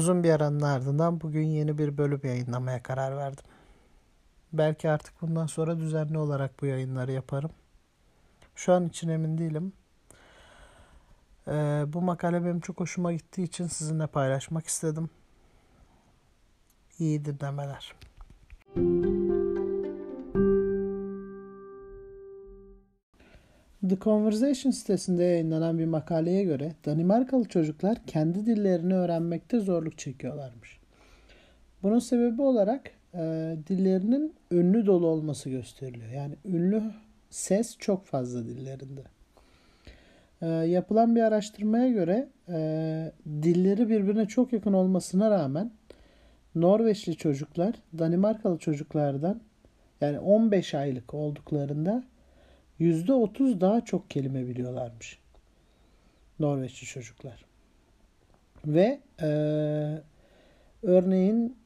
Uzun bir aranın ardından bugün yeni bir bölüm yayınlamaya karar verdim. Belki artık bundan sonra düzenli olarak bu yayınları yaparım. Şu an için emin değilim. Ee, bu makale benim çok hoşuma gittiği için sizinle paylaşmak istedim. İyi dinlemeler. The Conversation sitesinde yayınlanan bir makaleye göre Danimarkalı çocuklar kendi dillerini öğrenmekte zorluk çekiyorlarmış. Bunun sebebi olarak e, dillerinin ünlü dolu olması gösteriliyor. Yani ünlü ses çok fazla dillerinde. E, yapılan bir araştırmaya göre e, dilleri birbirine çok yakın olmasına rağmen Norveçli çocuklar Danimarkalı çocuklardan yani 15 aylık olduklarında %30 daha çok kelime biliyorlarmış. Norveçli çocuklar. Ve e, örneğin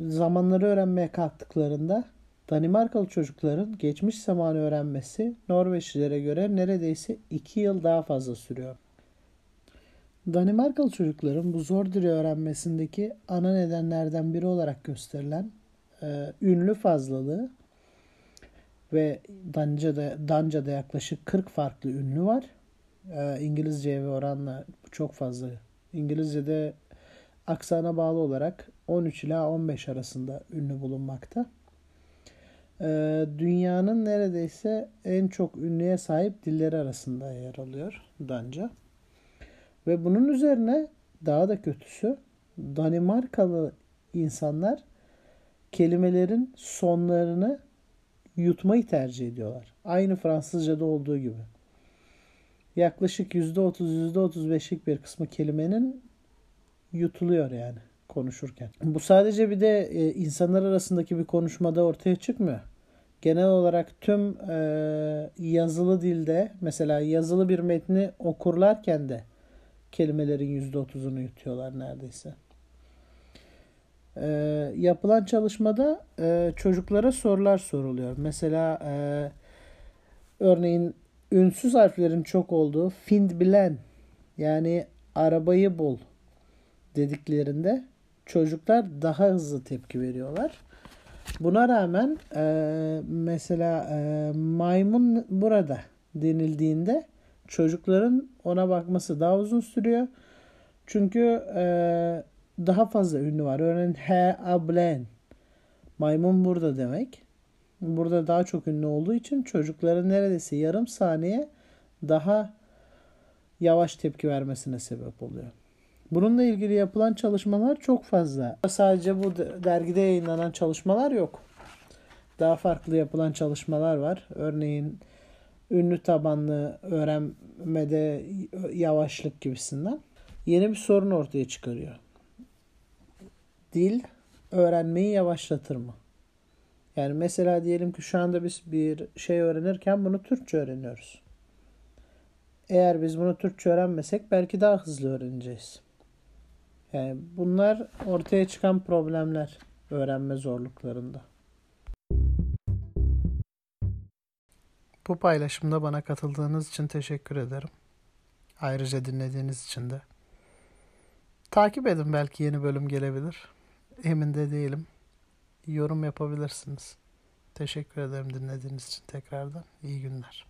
zamanları öğrenmeye kalktıklarında Danimarkalı çocukların geçmiş zamanı öğrenmesi Norveçlilere göre neredeyse 2 yıl daha fazla sürüyor. Danimarkalı çocukların bu zor dili öğrenmesindeki ana nedenlerden biri olarak gösterilen e, ünlü fazlalığı ve Danca'da, Danca'da yaklaşık 40 farklı ünlü var. E, İngilizceye ve oranla çok fazla. İngilizce'de aksana bağlı olarak 13 ila 15 arasında ünlü bulunmakta. E, dünyanın neredeyse en çok ünlüye sahip dilleri arasında yer alıyor Danca. Ve bunun üzerine daha da kötüsü Danimarkalı insanlar kelimelerin sonlarını yutmayı tercih ediyorlar. Aynı Fransızca'da olduğu gibi. Yaklaşık %30 %35'lik bir kısmı kelimenin yutuluyor yani konuşurken. Bu sadece bir de e, insanlar arasındaki bir konuşmada ortaya çıkmıyor. Genel olarak tüm e, yazılı dilde mesela yazılı bir metni okurlarken de kelimelerin %30'unu yutuyorlar neredeyse. E, yapılan çalışmada e, çocuklara sorular soruluyor. Mesela e, örneğin ünsüz harflerin çok olduğu find bilen yani arabayı bul dediklerinde çocuklar daha hızlı tepki veriyorlar. Buna rağmen e, mesela e, maymun burada denildiğinde çocukların ona bakması daha uzun sürüyor. Çünkü e, daha fazla ünlü var. Örneğin he ablen maymun burada demek. Burada daha çok ünlü olduğu için çocukların neredeyse yarım saniye daha yavaş tepki vermesine sebep oluyor. Bununla ilgili yapılan çalışmalar çok fazla. Sadece bu dergide yayınlanan çalışmalar yok. Daha farklı yapılan çalışmalar var. Örneğin ünlü tabanlı öğrenmede yavaşlık gibisinden. Yeni bir sorun ortaya çıkarıyor. Dil öğrenmeyi yavaşlatır mı? Yani mesela diyelim ki şu anda biz bir şey öğrenirken bunu Türkçe öğreniyoruz. Eğer biz bunu Türkçe öğrenmesek belki daha hızlı öğreneceğiz. Yani bunlar ortaya çıkan problemler öğrenme zorluklarında. Bu paylaşımda bana katıldığınız için teşekkür ederim. Ayrıca dinlediğiniz için de. Takip edin belki yeni bölüm gelebilir. Emin de değilim. Yorum yapabilirsiniz. Teşekkür ederim dinlediğiniz için tekrardan. İyi günler.